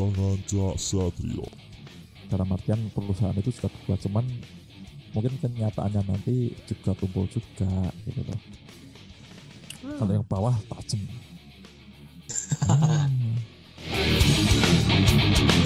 Wedangan Cak Satrio. dalam artian perusahaan itu sudah berbuat cuman mungkin kenyataannya nanti juga tumpul juga gitu loh kalau yang bawah tajam Hmm.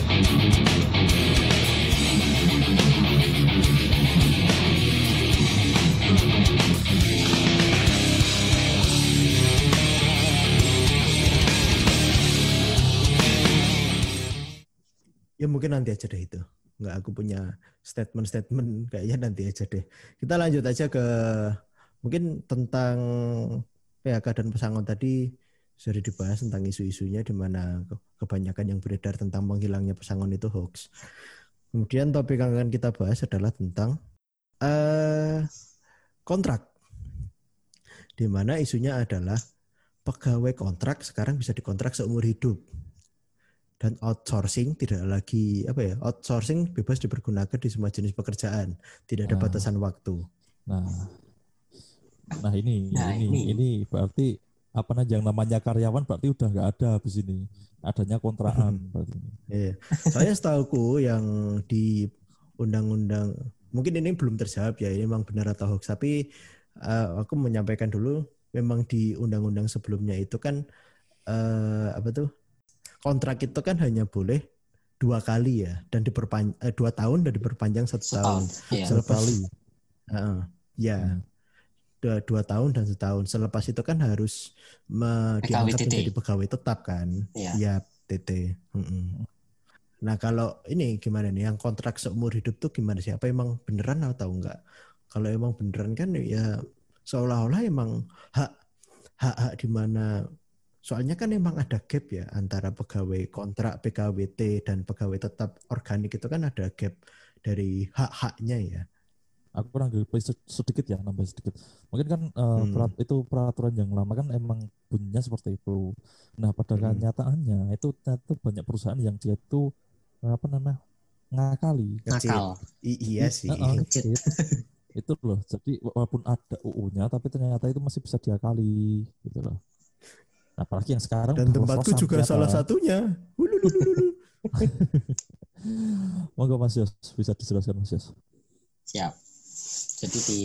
Ya mungkin nanti aja deh itu. Nggak aku punya statement-statement kayaknya nanti aja deh. Kita lanjut aja ke mungkin tentang PHK dan pesangon tadi sudah dibahas tentang isu-isunya di mana ke- kebanyakan yang beredar tentang menghilangnya pesangon itu hoax. Kemudian topik yang akan kita bahas adalah tentang eh kontrak. Di mana isunya adalah pegawai kontrak sekarang bisa dikontrak seumur hidup dan outsourcing tidak lagi apa ya outsourcing bebas dipergunakan di semua jenis pekerjaan tidak ada Ah. batasan waktu nah nah ini Nah, ini ini. ini berarti apa namanya yang namanya karyawan berarti udah nggak ada habis ini adanya kontrakan berarti Iya. saya setahuku yang di undang-undang mungkin ini belum terjawab ya ini memang benar atau hoax tapi eh, aku menyampaikan dulu memang di undang-undang sebelumnya itu kan eh, apa tuh kontrak itu kan hanya boleh dua kali ya dan diperpanjang dua tahun dan diperpanjang satu tahun setahun. Iya. Selepas- ya Hmm. dua, dua tahun dan setahun. Selepas itu kan harus me- diangkat TT. menjadi pegawai tetap kan? Iya. Ya TT. Mm-mm. Nah kalau ini gimana nih? Yang kontrak seumur hidup tuh gimana sih? Apa emang beneran atau enggak? Kalau emang beneran kan ya seolah-olah emang hak hak hak di mana soalnya kan emang ada gap ya antara pegawai kontrak PKWT dan pegawai tetap organik itu kan ada gap dari hak-haknya ya. aku kurang sedikit ya nambah sedikit mungkin kan eh, Hmm. perat- itu peraturan yang lama kan emang bunyinya seperti itu nah pada Hmm. kenyataannya itu ternyata banyak perusahaan yang dia itu apa namanya ngakali. I- iya sih. Kecil. itu, itu loh jadi walaupun ada UU-nya tapi ternyata itu masih bisa diakali gitu loh apalagi yang sekarang Dan tempatku juga ternyata. salah satunya. Monggo Mas Yos bisa dijelaskan Mas Yos Siap. Jadi di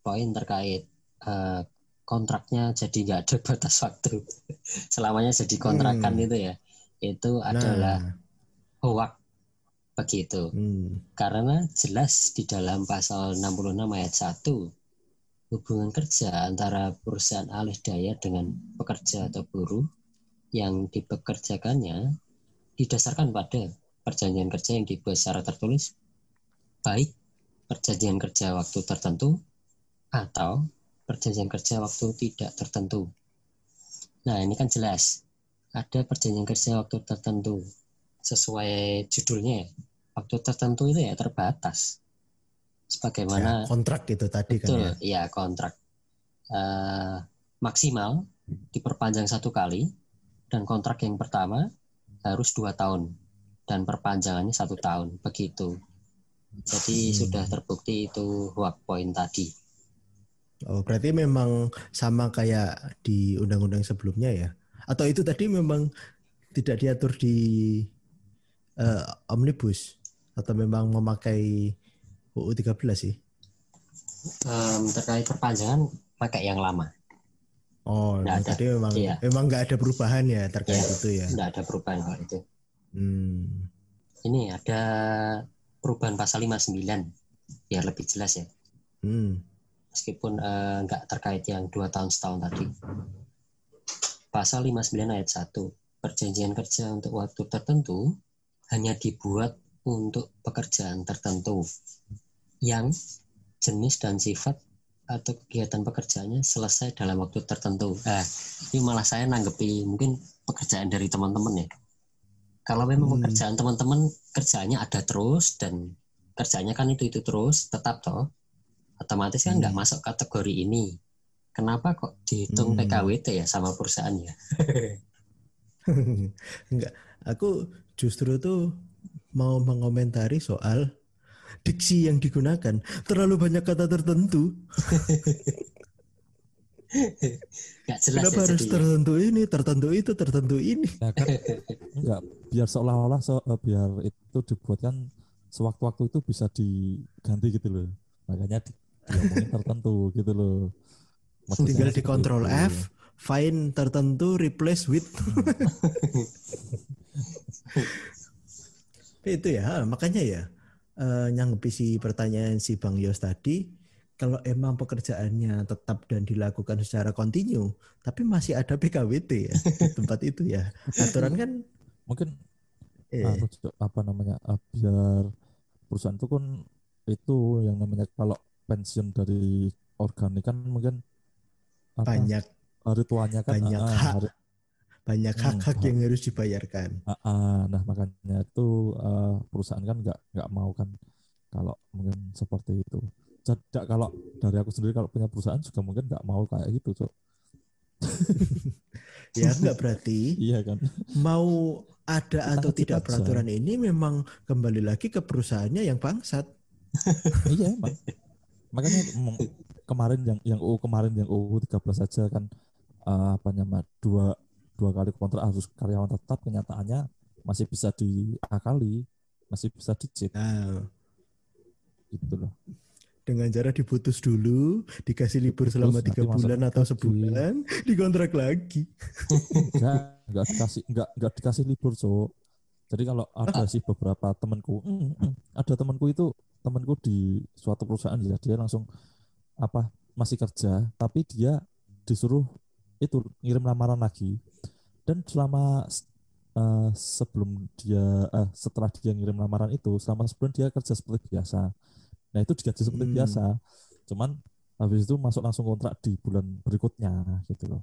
poin terkait eh, kontraknya jadi nggak ada batas waktu. Selamanya jadi kontrakan Hmm. itu ya. Itu adalah Nah, hoak begitu. hmm. Karena jelas di dalam pasal 66 ayat 1 hubungan kerja antara perusahaan alih daya dengan pekerja atau buruh yang dipekerjakannya didasarkan pada perjanjian kerja yang dibuat secara tertulis baik perjanjian kerja waktu tertentu atau perjanjian kerja waktu tidak tertentu. Nah, ini kan jelas ada perjanjian kerja waktu tertentu sesuai judulnya ya. Waktu tertentu itu ya terbatas. Sebagaimana Ya, kontrak itu tadi kan Betul, ya. iya kontrak Eh, maksimal diperpanjang satu kali dan kontrak yang pertama harus dua tahun dan perpanjangannya satu tahun begitu. Jadi Hmm. sudah terbukti itu hoax poin tadi. Oh, berarti memang sama kayak di undang-undang sebelumnya ya? Atau itu tadi memang tidak diatur di eh, omnibus atau memang memakai UU 13 sih? Em, terkait perpanjangan pakai yang lama, Oh, Nggak ada. tadi memang Iya. memang nggak ada perubahan ya terkait Iya. itu ya. tidak ada perubahan kalau itu. Hmm. Ini ada perubahan pasal 59 biar lebih jelas ya. Hmm. meskipun nggak terkait yang dua tahun setahun tadi. Pasal 59 ayat 1, perjanjian kerja untuk waktu tertentu hanya dibuat untuk pekerjaan tertentu yang jenis dan sifat atau kegiatan pekerjaannya selesai dalam waktu tertentu. Nah, ini malah saya nanggepi mungkin pekerjaan dari teman-teman ya. Kalau memang Hmm. pekerjaan teman-teman kerjaannya ada terus dan kerjanya kan itu itu terus tetap toh otomatis kan nggak Hmm. masuk kategori ini. Kenapa kok dihitung Hmm. PKWT ya sama perusahaannya? Enggak, aku justru tuh mau mengomentari soal diksi yang digunakan. Terlalu banyak kata tertentu. Nggak jelas Kenapa ya harus jadinya. tertentu ini, tertentu itu, tertentu ini? Nah, kan enggak biar seolah-olah se- eh, biar itu dibuatkan sewaktu-waktu itu bisa diganti gitu loh. Makanya di, diomongin tertentu gitu loh. Maksudnya Tinggal di Control itu. F, find tertentu, replace with. itu ya, makanya ya eh, nyanggepi si pertanyaan si Bang Yos tadi, kalau emang pekerjaannya tetap dan dilakukan secara kontinu, tapi masih ada PKWT ya di tempat itu ya. Aturan kan Mungkin eh, Cok, apa namanya biar perusahaan itu kan itu yang namanya kalau pensiun dari organik kan mungkin apa, banyak hari tuanya kan banyak ah, hak. hari- banyak Hmm, hak-hak hak. yang harus dibayarkan. ah, ah. nah makanya itu eh, perusahaan kan nggak nggak mau kan kalau mungkin seperti itu jadi kalau dari aku sendiri kalau punya perusahaan juga mungkin nggak mau kayak gitu cok Ya enggak berarti iya kan mau ada atau Kita tidak aja. peraturan ini memang kembali lagi ke perusahaannya yang bangsat. iya emang makanya kemarin yang yang UU kemarin yang UU 13 saja kan eh, apa namanya dua dua kali kontrak harus karyawan tetap kenyataannya masih bisa diakali masih bisa dicit Nah, gitu loh. Dengan cara diputus dulu, dikasih libur selama tiga bulan atau sebulan, dikontrak lagi. enggak enggak dikasih enggak enggak dikasih libur cok jadi kalau ada sih beberapa temanku mm, mm, ada temanku itu temanku di suatu perusahaan ya dia langsung apa masih kerja tapi dia disuruh itu ngirim lamaran lagi dan selama eh, sebelum dia eh, setelah dia ngirim lamaran itu selama sebulan dia kerja seperti biasa nah itu digaji seperti Hmm. biasa cuman habis itu masuk langsung kontrak di bulan berikutnya gitu loh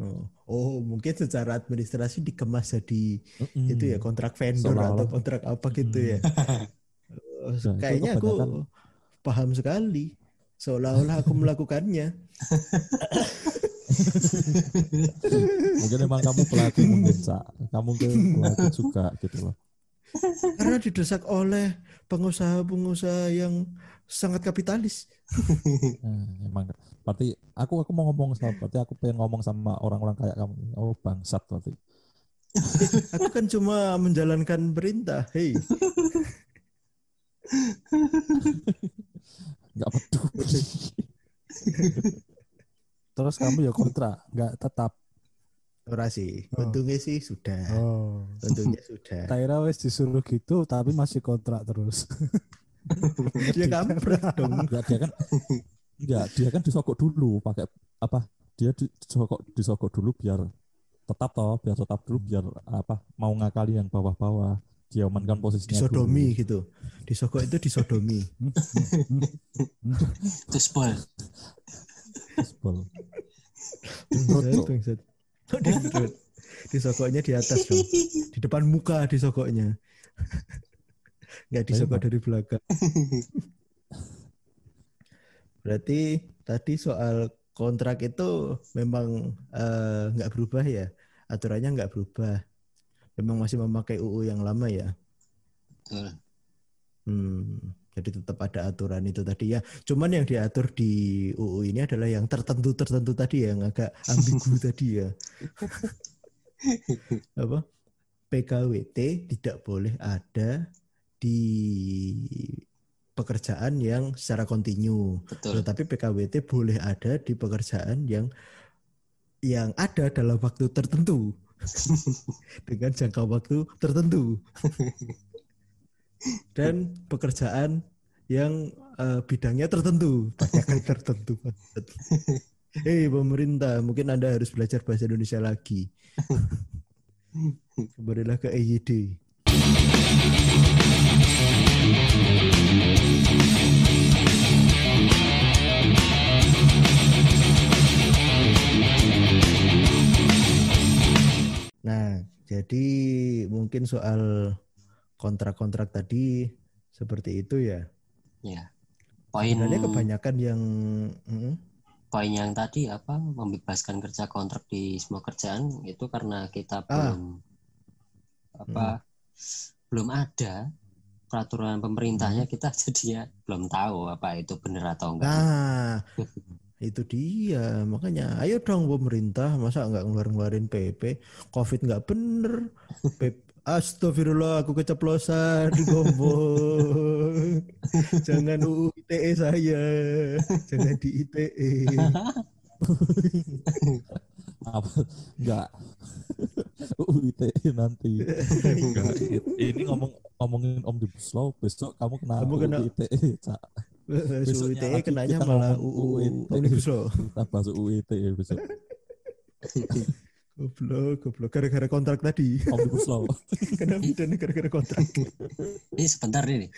Oh, oh, mungkin secara administrasi dikemas jadi Mm-mm. itu ya kontrak vendor Seolah-olah. atau kontrak apa gitu ya. Oh, Nah, kayaknya aku paham sekali. Seolah-olah aku melakukannya. mungkin emang kamu pelaku mungkin Sa. kamu mungkin pelaku juga gitu loh Karena didesak oleh pengusaha-pengusaha yang sangat kapitalis. nah, emang berarti aku aku mau ngomong sama berarti aku pengen ngomong sama orang-orang kayak kamu oh bangsat berarti Aku kan cuma menjalankan perintah. Hei, nggak peduli Terus kamu ya kontra, nggak tetap. ora sih. Oh. Untungnya sih sudah. Oh. Untungnya sudah. Taira wes disuruh gitu tapi masih kontrak terus. ya kampret dong. nggak dia kan nggak dia kan disogok dulu pakai apa dia di- disogok disogok dulu biar tetap toh biar tetap dulu biar apa mau ngakali yang bawah-bawah dia amankan posisinya Disodomi gitu. Disogok itu disodomi. Terus dulu Bangsat, bangsat. Dendrut. Disogoknya di atas dong. Di depan muka disogoknya. Nggak disogok dari belakang. Berarti tadi soal kontrak itu memang eh, nggak berubah ya? Aturannya nggak berubah. Memang masih memakai UU yang lama ya? Betul. Hmm, jadi tetap ada aturan itu tadi ya. Cuman yang diatur di UU ini adalah yang tertentu-tertentu tadi ya, yang agak ambigu tadi ya. Apa? PKWT tidak boleh ada di pekerjaan yang secara kontinu. Betul. Tetapi PKWT boleh ada di pekerjaan yang yang ada dalam waktu tertentu. Dengan jangka waktu tertentu dan pekerjaan yang eh, bidangnya tertentu, banyak tertentu. Hei pemerintah, mungkin Anda harus belajar bahasa Indonesia lagi. Kembalilah ke EYD. Nah, jadi mungkin soal kontrak-kontrak tadi seperti itu ya. Ya. Poin Sebenarnya kebanyakan yang mm, poin yang tadi apa membebaskan kerja kontrak di semua kerjaan itu karena kita Ah. belum apa belum ada peraturan pemerintahnya kita jadinya belum tahu apa itu benar atau enggak. nah Itu dia, makanya ayo dong pemerintah masa nggak ngeluarin PP, COVID nggak bener, PP, Astagfirullah aku keceplosan digombong. Jangan UU ITE saya, jangan di E. ITE. apa enggak UIT nanti Enggak, ini ngomong ngomongin omnibus law besok kamu kena Kamu kena- UU ITE Cak. UU Besoknya ITE E kenanya malah UU UU Omnibus Law. kita bahas UU ITE besok Goblok, goblok. Gara-gara kontrak tadi. omnibus law Kenapa dan gara-gara kontrak? Ini sebentar nih.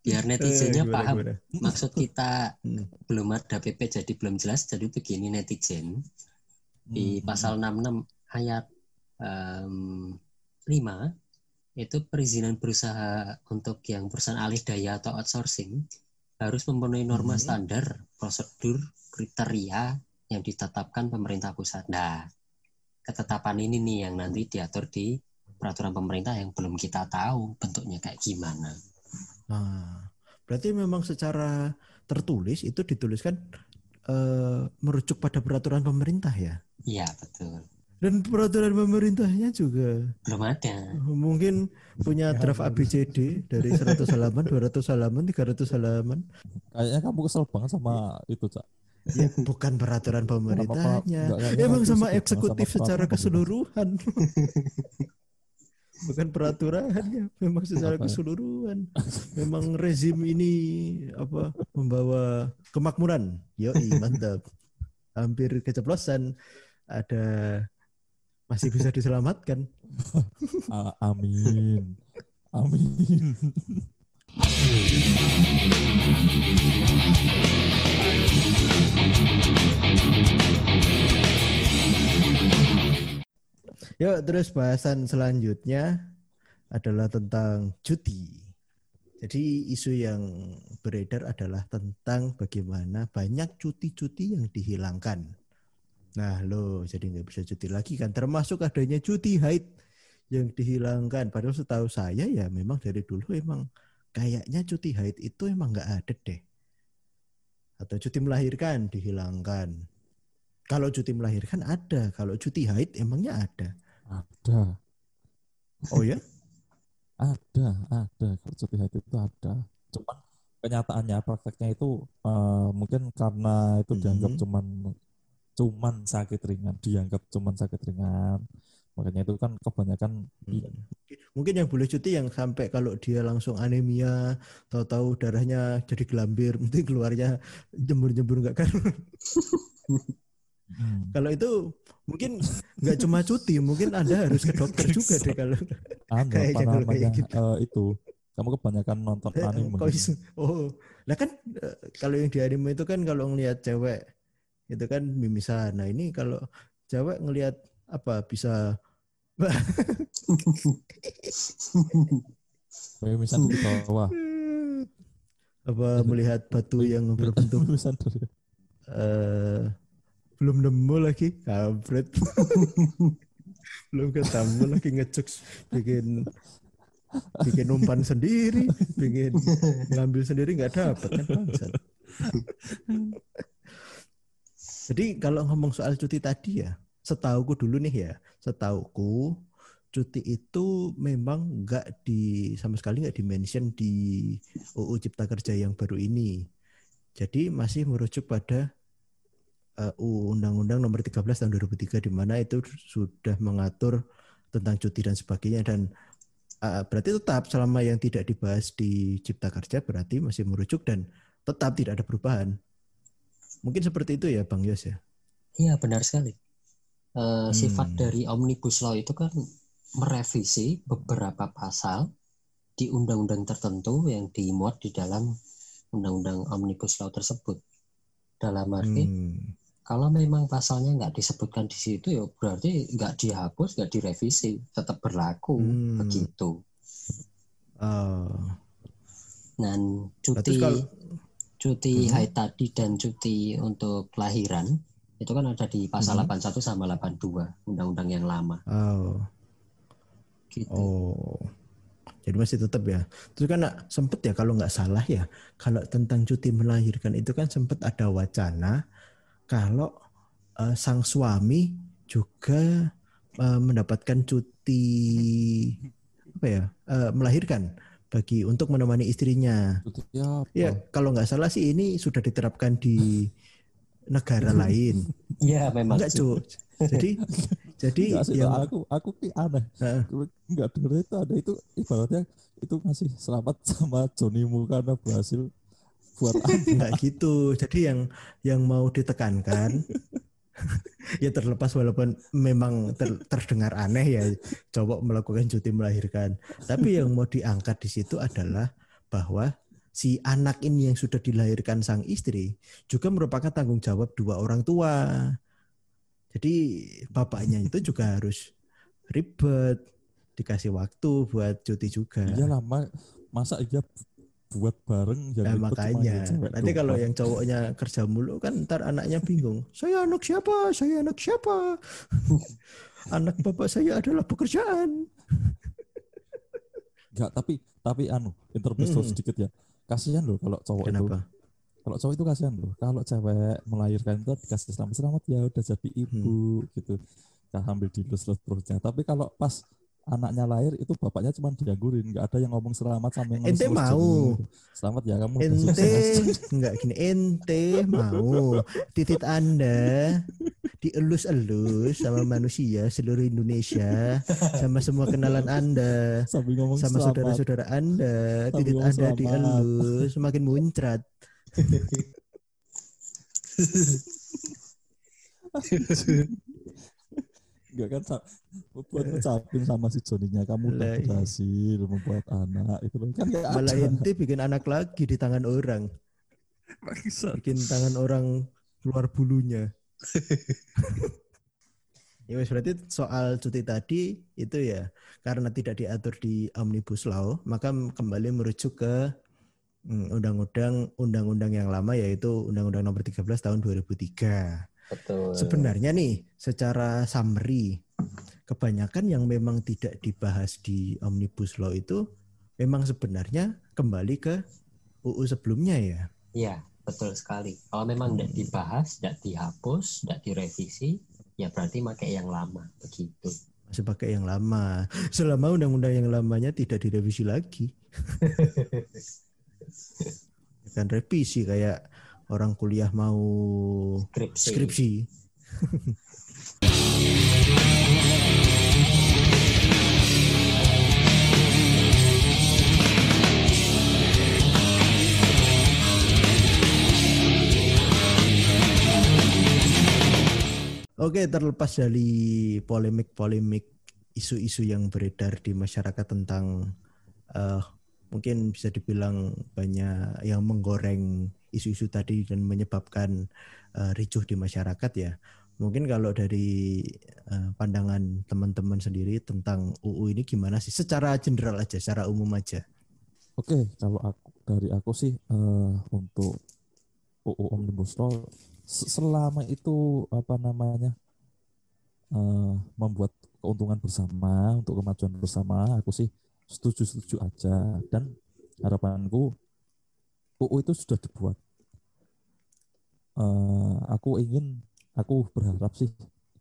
Biar Eh, netizennya gimana, paham gimana? maksud kita Hmm. belum ada PP jadi belum jelas jadi begini netizen di Hmm. pasal 66 ayat em, 5 itu perizinan berusaha untuk yang perusahaan alih daya atau outsourcing harus memenuhi norma Hmm. standar prosedur kriteria yang ditetapkan pemerintah pusat. Nah, ketetapan ini nih yang nanti diatur di peraturan pemerintah yang belum kita tahu bentuknya kayak gimana. Nah, berarti memang secara tertulis itu dituliskan eh, merujuk pada peraturan pemerintah ya. Iya, betul. Dan peraturan pemerintahnya juga Belum ada. mungkin punya draft ABCD dari 100 halaman, 200 halaman, 300 halaman. kayaknya kamu kesel banget sama itu cak Ya, bukan peraturan pemerintahnya. Kayaknya Emang sama eksekutif secara keseluruhan. bukan peraturannya, memang secara Apa ya? keseluruhan. Memang rezim ini apa membawa kemakmuran. Yoi, mantap. Hampir keceplosan. Ada masih bisa diselamatkan. Amin amin Yuk, terus bahasan selanjutnya adalah tentang cuti. Jadi isu yang beredar adalah tentang bagaimana banyak cuti-cuti yang dihilangkan. Nah, lo jadi nggak bisa cuti lagi kan? Termasuk adanya cuti haid yang dihilangkan. Padahal setahu saya ya memang dari dulu emang kayaknya cuti haid itu emang nggak ada deh. Atau cuti melahirkan dihilangkan. Kalau cuti melahirkan ada, kalau cuti haid emangnya ada. ada Oh ya? ada ada kalau cuti haid itu ada cuman kenyataannya prakteknya itu eh, mungkin karena itu dianggap Mhm. cuman cuman sakit ringan dianggap cuman sakit ringan makanya itu kan kebanyakan i- Mungkin yang boleh cuti yang sampai kalau dia langsung anemia, tahu-tahu darahnya jadi gelambir, mungkin keluarnya jembur-jembur nggak kan? Hmm. kalau itu mungkin nggak cuma cuti, mungkin anda harus ke dokter juga deh kalau anu Kayaknya apa kalau namanya kayak gitu. eh, itu kamu kebanyakan nonton anime Kok bisa- Oh, lah kan eh, kalau yang di anime itu kan kalau ngelihat cewek itu kan mimisan. Nah ini kalau cewek ngelihat apa bisa Misalnya di bawah. Apa melihat batu yang berbentuk Mimisan dari eh belum nemu lagi? Kampret. Belum ketemu lagi ngecek bikin bikin umpan sendiri bikin ngambil sendiri nggak dapat kan bangsat. jadi kalau ngomong soal cuti tadi ya setauku dulu nih ya setauku cuti itu memang nggak di sama sekali nggak dimention di UU Cipta Kerja yang baru ini jadi masih merujuk pada uh, Undang-Undang Nomor 13 Tahun 2003 di mana itu sudah mengatur tentang cuti dan sebagainya dan uh, berarti tetap selama yang tidak dibahas di Cipta Kerja berarti masih merujuk dan tetap tidak ada perubahan. Mungkin seperti itu ya Bang Yos ya. Iya benar sekali. Sifat Hmm. dari omnibus law itu kan merevisi beberapa pasal di undang-undang tertentu yang dimuat di dalam undang-undang omnibus law tersebut. Dalam arti Hmm. kalau memang pasalnya nggak disebutkan di situ ya berarti nggak dihapus, nggak direvisi, tetap berlaku Hmm. begitu. Oh. Dan Nah, cuti kalau cuti Hmm. haid tadi dan cuti untuk kelahiran itu kan ada di pasal Hmm. 81 sama 82 undang-undang yang lama oh. gitu. Oh, jadi masih tetap ya. Terus kan sempet ya kalau nggak salah ya, kalau tentang cuti melahirkan itu kan sempet ada wacana kalau eh, sang suami juga eh, mendapatkan cuti apa ya eh, melahirkan bagi untuk menemani istrinya. Ya apa? Ya kalau nggak salah sih ini sudah diterapkan di negara lain. Iya memang Enggak cuy. Jadi jadi Enggak sih, yang aku aku ki aneh. Enggak denger itu ada itu ibaratnya itu ngasih selamat sama Mu karena berhasil buat anak. nggak gitu. Jadi yang yang mau ditekankan ya terlepas walaupun memang ter- terdengar aneh ya cowok melakukan cuti melahirkan. Tapi yang mau diangkat di situ adalah bahwa si anak ini yang sudah dilahirkan sang istri juga merupakan tanggung jawab dua orang tua. Jadi bapaknya itu juga harus ribet, dikasih waktu buat cuti juga. Iya lama masa iya buat bareng yang Nah, cuma makanya nanti kalau yang cowoknya kerja mulu kan ntar anaknya bingung. Saya anak siapa? Saya anak siapa? anak bapak saya adalah pekerjaan. enggak tapi tapi anu intermezzo Hmm. sedikit ya. Kasihan loh kalau cowok itu Kenapa? kalau cowok itu kasihan loh kalau cewek melahirkan itu dikasih selamat selamat ya udah jadi ibu Hmm. gitu Nah, sambil dilus terusnya tapi kalau pas anaknya lahir itu bapaknya cuma dianggurin nggak ada yang ngomong selamat sama yang Ente mau. jadinya. selamat ya kamu Ente enggak gini, ente mau titit Anda dielus-elus sama manusia seluruh Indonesia sama semua kenalan Anda sambil ngomong sama saudara-saudara Anda Sambil titit Anda selamat. dielus semakin muncrat. Enggak kan buat ngucapin sama si Joninya kamu udah iya. berhasil membuat anak itu kan nggak Malah ente bikin anak lagi di tangan orang. bikin tangan orang keluar bulunya. ya wes berarti soal cuti tadi itu ya karena tidak diatur di omnibus law maka kembali merujuk ke mm, undang-undang undang-undang yang lama yaitu undang-undang nomor 13 tahun 2003. Betul. Sebenarnya nih secara summary kebanyakan yang memang tidak dibahas di omnibus law itu memang sebenarnya kembali ke UU sebelumnya ya. Iya, betul sekali. Kalau memang tidak dibahas, tidak dihapus, tidak direvisi, ya berarti pakai yang lama begitu. masih pakai yang lama. Selama undang-undang yang lamanya tidak direvisi lagi. kan revisi kayak orang kuliah mau Skripsi. skripsi. Oke, terlepas dari polemik-polemik isu-isu yang beredar di masyarakat tentang eh, mungkin bisa dibilang banyak yang menggoreng isu-isu tadi dan menyebabkan eh, ricuh di masyarakat ya. Mungkin kalau dari eh, pandangan teman-teman sendiri tentang UU ini gimana sih? Secara general aja, secara umum aja. Oke, kalau aku dari aku sih eh, untuk UU Omnibus Law se- selama itu apa namanya eh, membuat keuntungan bersama untuk kemajuan bersama, aku sih setuju-setuju aja dan harapanku UU itu sudah dibuat. Eh, aku ingin, aku berharap sih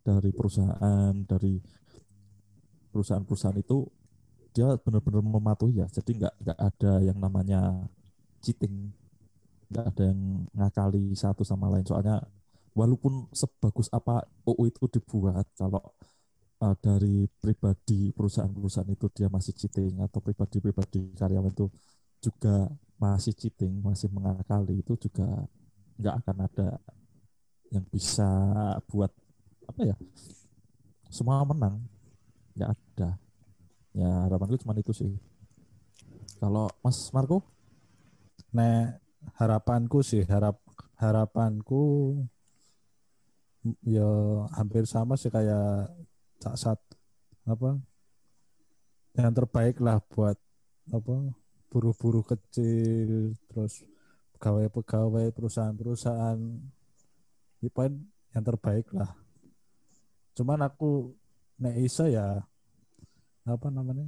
dari perusahaan dari perusahaan-perusahaan itu dia benar-benar mematuhi ya jadi nggak nggak ada yang namanya cheating nggak ada yang ngakali satu sama lain soalnya walaupun sebagus apa UU itu dibuat kalau uh, dari pribadi perusahaan-perusahaan itu dia masih cheating atau pribadi-pribadi karyawan itu juga masih cheating masih mengakali itu juga nggak akan ada yang bisa buat apa ya semua menang. Nggak ada. Ya harapanku cuma itu sih. Kalau Mas Marco? Nek harapanku sih harap harapanku ya hampir sama sih kayak Cak Sat apa yang terbaik lah buat apa buruh-buruh kecil terus pegawai-pegawai perusahaan-perusahaan ya paling yang terbaik lah cuman aku nek iso ya apa namanya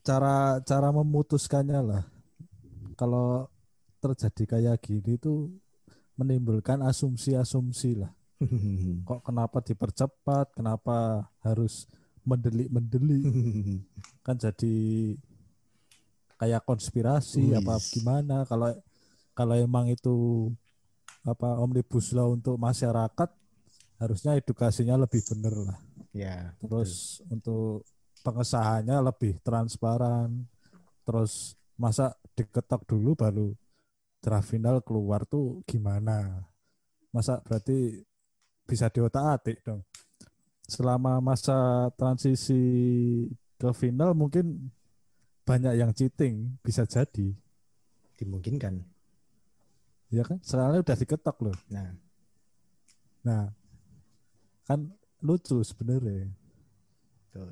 cara cara memutuskannya lah kalau terjadi kayak gini tuh menimbulkan asumsi-asumsi lah. Kok kenapa dipercepat? Kenapa harus mendelik-mendelik? Kan jadi kayak konspirasi Wis. apa gimana? Kalau kalau emang itu apa omnibus law untuk masyarakat harusnya edukasinya lebih bener lah. ya. Terus untuk pengesahannya lebih transparan. Terus masa diketok dulu baru draft final keluar tuh gimana? Masa berarti bisa diotak-atik dong. Selama masa transisi ke final mungkin banyak yang cheating bisa jadi. dimungkinkan. Ya kan? Soalnya udah diketok loh. Nah, Nah, kan lucu sebenarnya.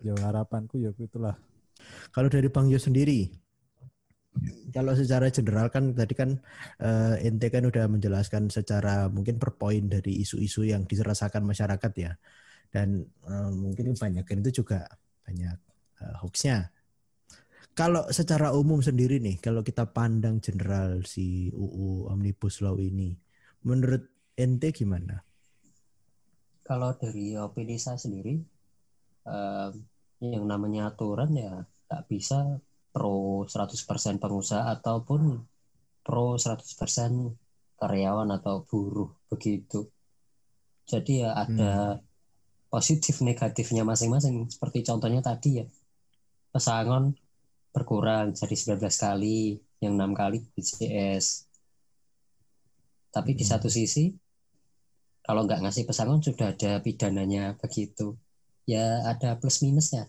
Ya harapanku ya itulah. Kalau dari Bang Yo sendiri, kalau secara general kan tadi kan eh, ente kan udah menjelaskan secara mungkin per poin dari isu-isu yang dirasakan masyarakat ya, dan eh, mungkin kebanyakan itu juga banyak eh, hoaxnya. Kalau secara umum sendiri nih, kalau kita pandang general si UU Omnibus Law ini, menurut ente gimana? Kalau dari opini saya sendiri, eh, yang namanya aturan ya nggak bisa pro 100% pengusaha ataupun pro 100% karyawan atau buruh begitu. Jadi ya ada positif negatifnya masing-masing. Seperti contohnya tadi ya, pesangon berkurang jadi 19 kali, yang enam kali BCS. Tapi di Hmm. satu sisi kalau nggak ngasih pesangon sudah ada pidananya begitu ya ada plus minusnya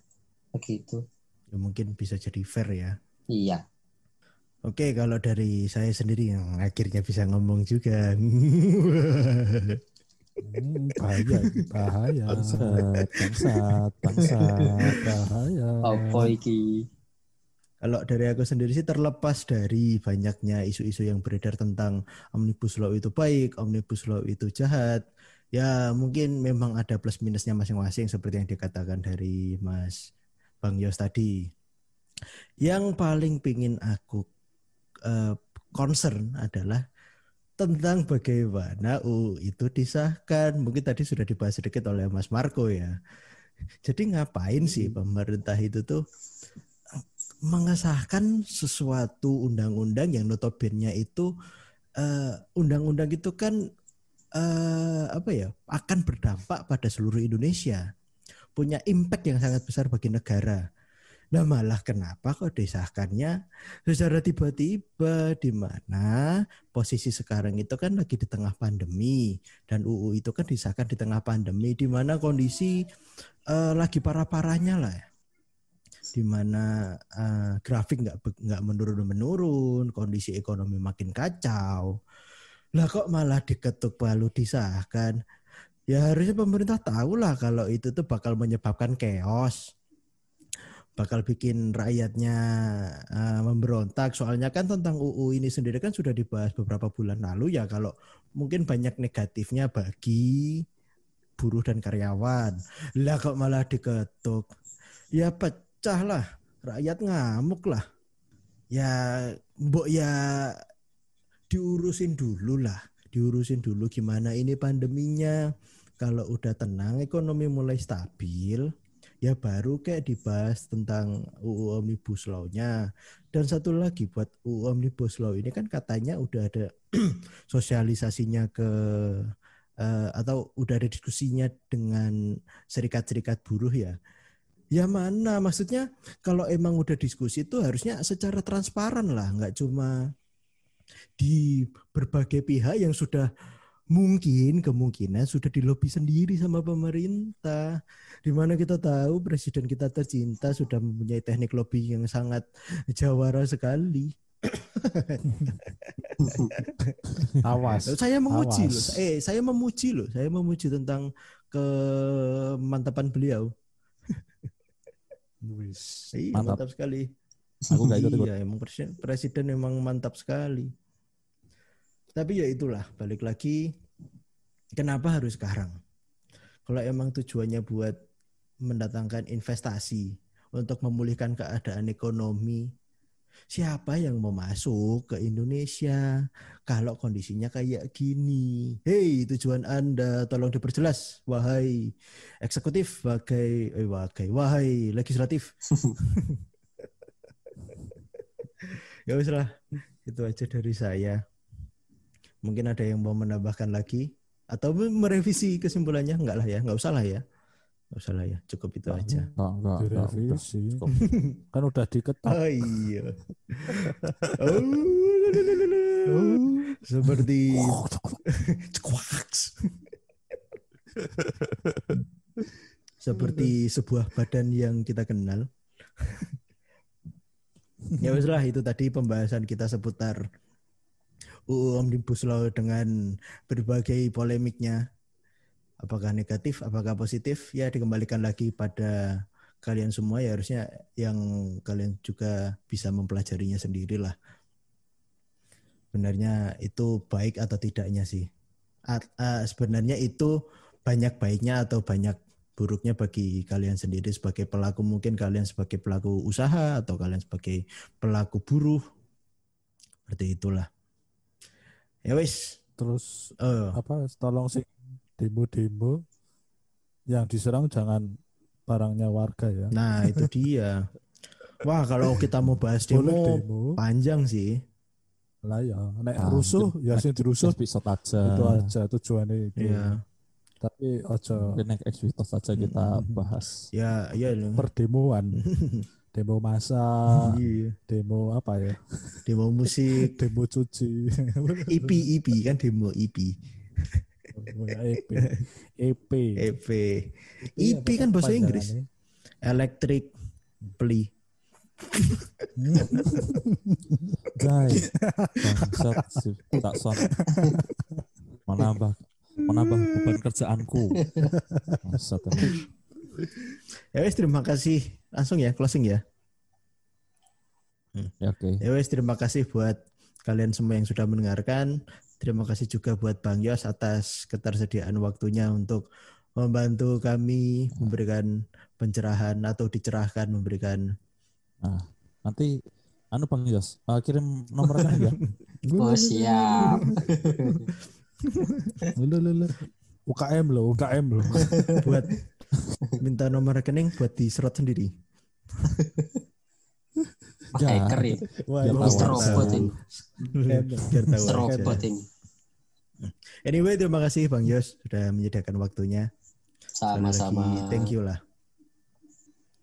begitu Ya, mungkin bisa jadi fair ya. iya Oke, kalau dari saya sendiri yang akhirnya bisa ngomong juga. Hmm, bahaya, bahaya, Bangsat, bangsat, bangsat. bahaya. apa iki Kalau dari aku sendiri sih terlepas dari banyaknya isu-isu yang beredar tentang omnibus law itu baik, omnibus law itu jahat. Ya mungkin memang ada plus minusnya masing-masing seperti yang dikatakan dari Mas Bang Yos tadi. Yang paling pingin aku eh, concern adalah tentang bagaimana UU itu disahkan. Mungkin tadi sudah dibahas sedikit oleh Mas Marco ya. Jadi ngapain sih pemerintah itu tuh mengesahkan sesuatu undang-undang yang notabene itu eh, undang-undang itu kan eh, apa ya akan berdampak pada seluruh Indonesia. Punya impact yang sangat besar bagi negara. Nah malah kenapa kok disahkannya? Secara tiba-tiba di mana posisi sekarang itu kan lagi di tengah pandemi dan UU itu kan disahkan di tengah pandemi di mana kondisi eh, lagi parah-parahnya lah di mana eh, grafik nggak nggak menurun menurun, kondisi ekonomi makin kacau. Lah kok malah diketuk palu disahkan? Ya harusnya pemerintah tahu lah kalau itu tuh bakal menyebabkan chaos. Bakal bikin rakyatnya eh, memberontak. Soalnya kan tentang UU ini sendiri kan sudah dibahas beberapa bulan lalu ya kalau mungkin banyak negatifnya bagi buruh dan karyawan. Lah kok malah diketuk? Ya pecah lah, rakyat ngamuk lah. Ya mbok ya diurusin dulu lah, diurusin dulu gimana ini pandeminya. Kalau udah tenang, ekonomi mulai stabil, ya baru kayak dibahas tentang UU Omnibus Law-nya. Dan satu lagi buat UU Omnibus Law ini kan katanya udah ada sosialisasinya ke eh, atau udah ada diskusinya dengan serikat-serikat buruh ya. Ya mana maksudnya kalau emang udah diskusi itu harusnya secara transparan lah, nggak cuma di berbagai pihak yang sudah mungkin kemungkinan sudah dilobi sendiri sama pemerintah. Di mana kita tahu presiden kita tercinta sudah mempunyai teknik lobby yang sangat jawara sekali. Awas. Saya memuji Awas. loh, eh saya memuji loh, saya memuji tentang kemantapan beliau. Wis. Iya, Mantap. mantap sekali. Aku gak ikut ikut. Iya, emang presiden, presiden memang mantap sekali. Tapi ya itulah, balik lagi, kenapa harus sekarang? Kalau emang tujuannya buat mendatangkan investasi untuk memulihkan keadaan ekonomi, Siapa yang mau masuk ke Indonesia kalau kondisinya kayak gini? Hei, tujuan Anda tolong diperjelas, wahai eksekutif, wahai, eh, wahai, wahai legislatif. ya wis lah, itu aja dari saya. Mungkin ada yang mau menambahkan lagi atau merevisi kesimpulannya? Enggak lah ya, enggak usah lah ya. Enggak usah lah ya, cukup itu aja. Enggak, enggak, enggak, udah. Cukup. kan udah diketok Oh iya. Oh, seperti Cekwaks. seperti sebuah badan yang kita kenal. ya wes lah itu tadi pembahasan kita seputar UU Omnibus Law dengan berbagai polemiknya. Apakah negatif, apakah positif? Ya dikembalikan lagi pada kalian semua. Ya harusnya yang kalian juga bisa mempelajarinya sendiri lah. Sebenarnya itu baik atau tidaknya sih. At- ah, sebenarnya itu banyak baiknya atau banyak buruknya bagi kalian sendiri sebagai pelaku. Mungkin kalian sebagai pelaku usaha atau kalian sebagai pelaku buruh. Seperti itulah. Ya wis. Terus Eh, apa tolong sih demo-demo yang diserang jangan barangnya warga ya. Nah itu dia. Wah kalau kita mau bahas demo demo. panjang sih. Lah ya nek Ah, rusuh ya sing dirusuh episode aja. itu aja tujuannya itu. Ya tapi ojo Mungkin next episode saja kita bahas. ya ya perdemoan demo masa Iya. demo apa ya? Demo musik. Demo cuci. IP IP kan demo IP EP EP EP IP kan bahasa Inggris electric plea Guys, bangsat. Tak son. Menambah menambah beban kerjaanku. Bangsat ya wes terima kasih langsung ya closing ya Ya oke. Ya wes terima kasih buat kalian semua yang sudah mendengarkan. Terima kasih juga buat Bang Yos atas ketersediaan waktunya untuk membantu kami memberikan pencerahan atau dicerahkan memberikan Nah, nanti anu Bang Yos, eh, kirim nomor rekening ya. Oh siap. UKM loh UKM loh buat minta nomor rekening buat diserot sendiri. Hacker ya. Wah, Biar ini ini. Anyway, terima kasih Bang Yos sudah menyediakan waktunya. Sama-sama. Thank you lah.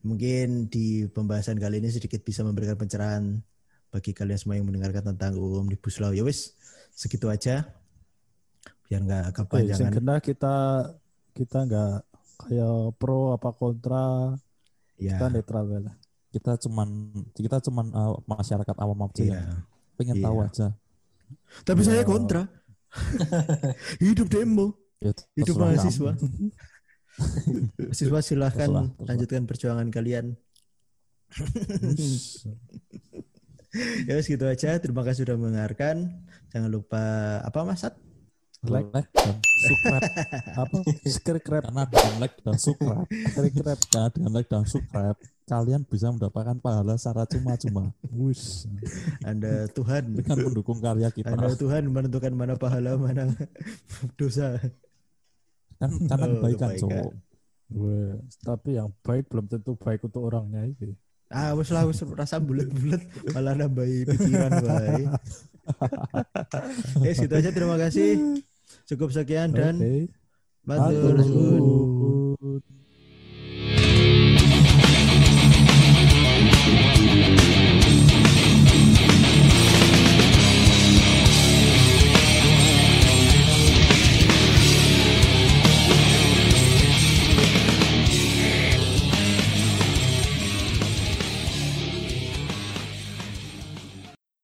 Mungkin di pembahasan kali ini sedikit bisa memberikan pencerahan bagi kalian semua yang mendengarkan tentang Omnibus Law. Ya wis, segitu aja. Biar nggak Oke, kepanjangan. kena kita kita nggak kayak pro apa kontra Ya, kita netral lah. Kita cuman kita cuman eh, masyarakat awam aja iya. yang pengen Iya. tahu aja. Tapi Ya. saya kontra. Hidup demo, Ya, hidup mahasiswa. Mahasiswa silahkan Terserah, terserah. lanjutkan perjuangan kalian. Ya wis, gitu aja. Terima kasih sudah mendengarkan. Jangan lupa apa Mas Sat? Like. like dan subscribe apa subscribe karena dengan like dan subscribe subscribe dengan like dan subscribe kalian bisa mendapatkan pahala secara cuma-cuma wus Anda Tuhan. dengan mendukung karya kita Anda Tuhan menentukan mana pahala, mana dosa. kan karena Oh, kebaikan kebaikan. cowok Weh, tapi yang baik belum tentu baik untuk orangnya itu Ah, wes lah, wes rasa bulat-bulat malah nambahi pikiran, baik. ya, gitu aja. Terima kasih. Cukup sekian dan suwun. Matur.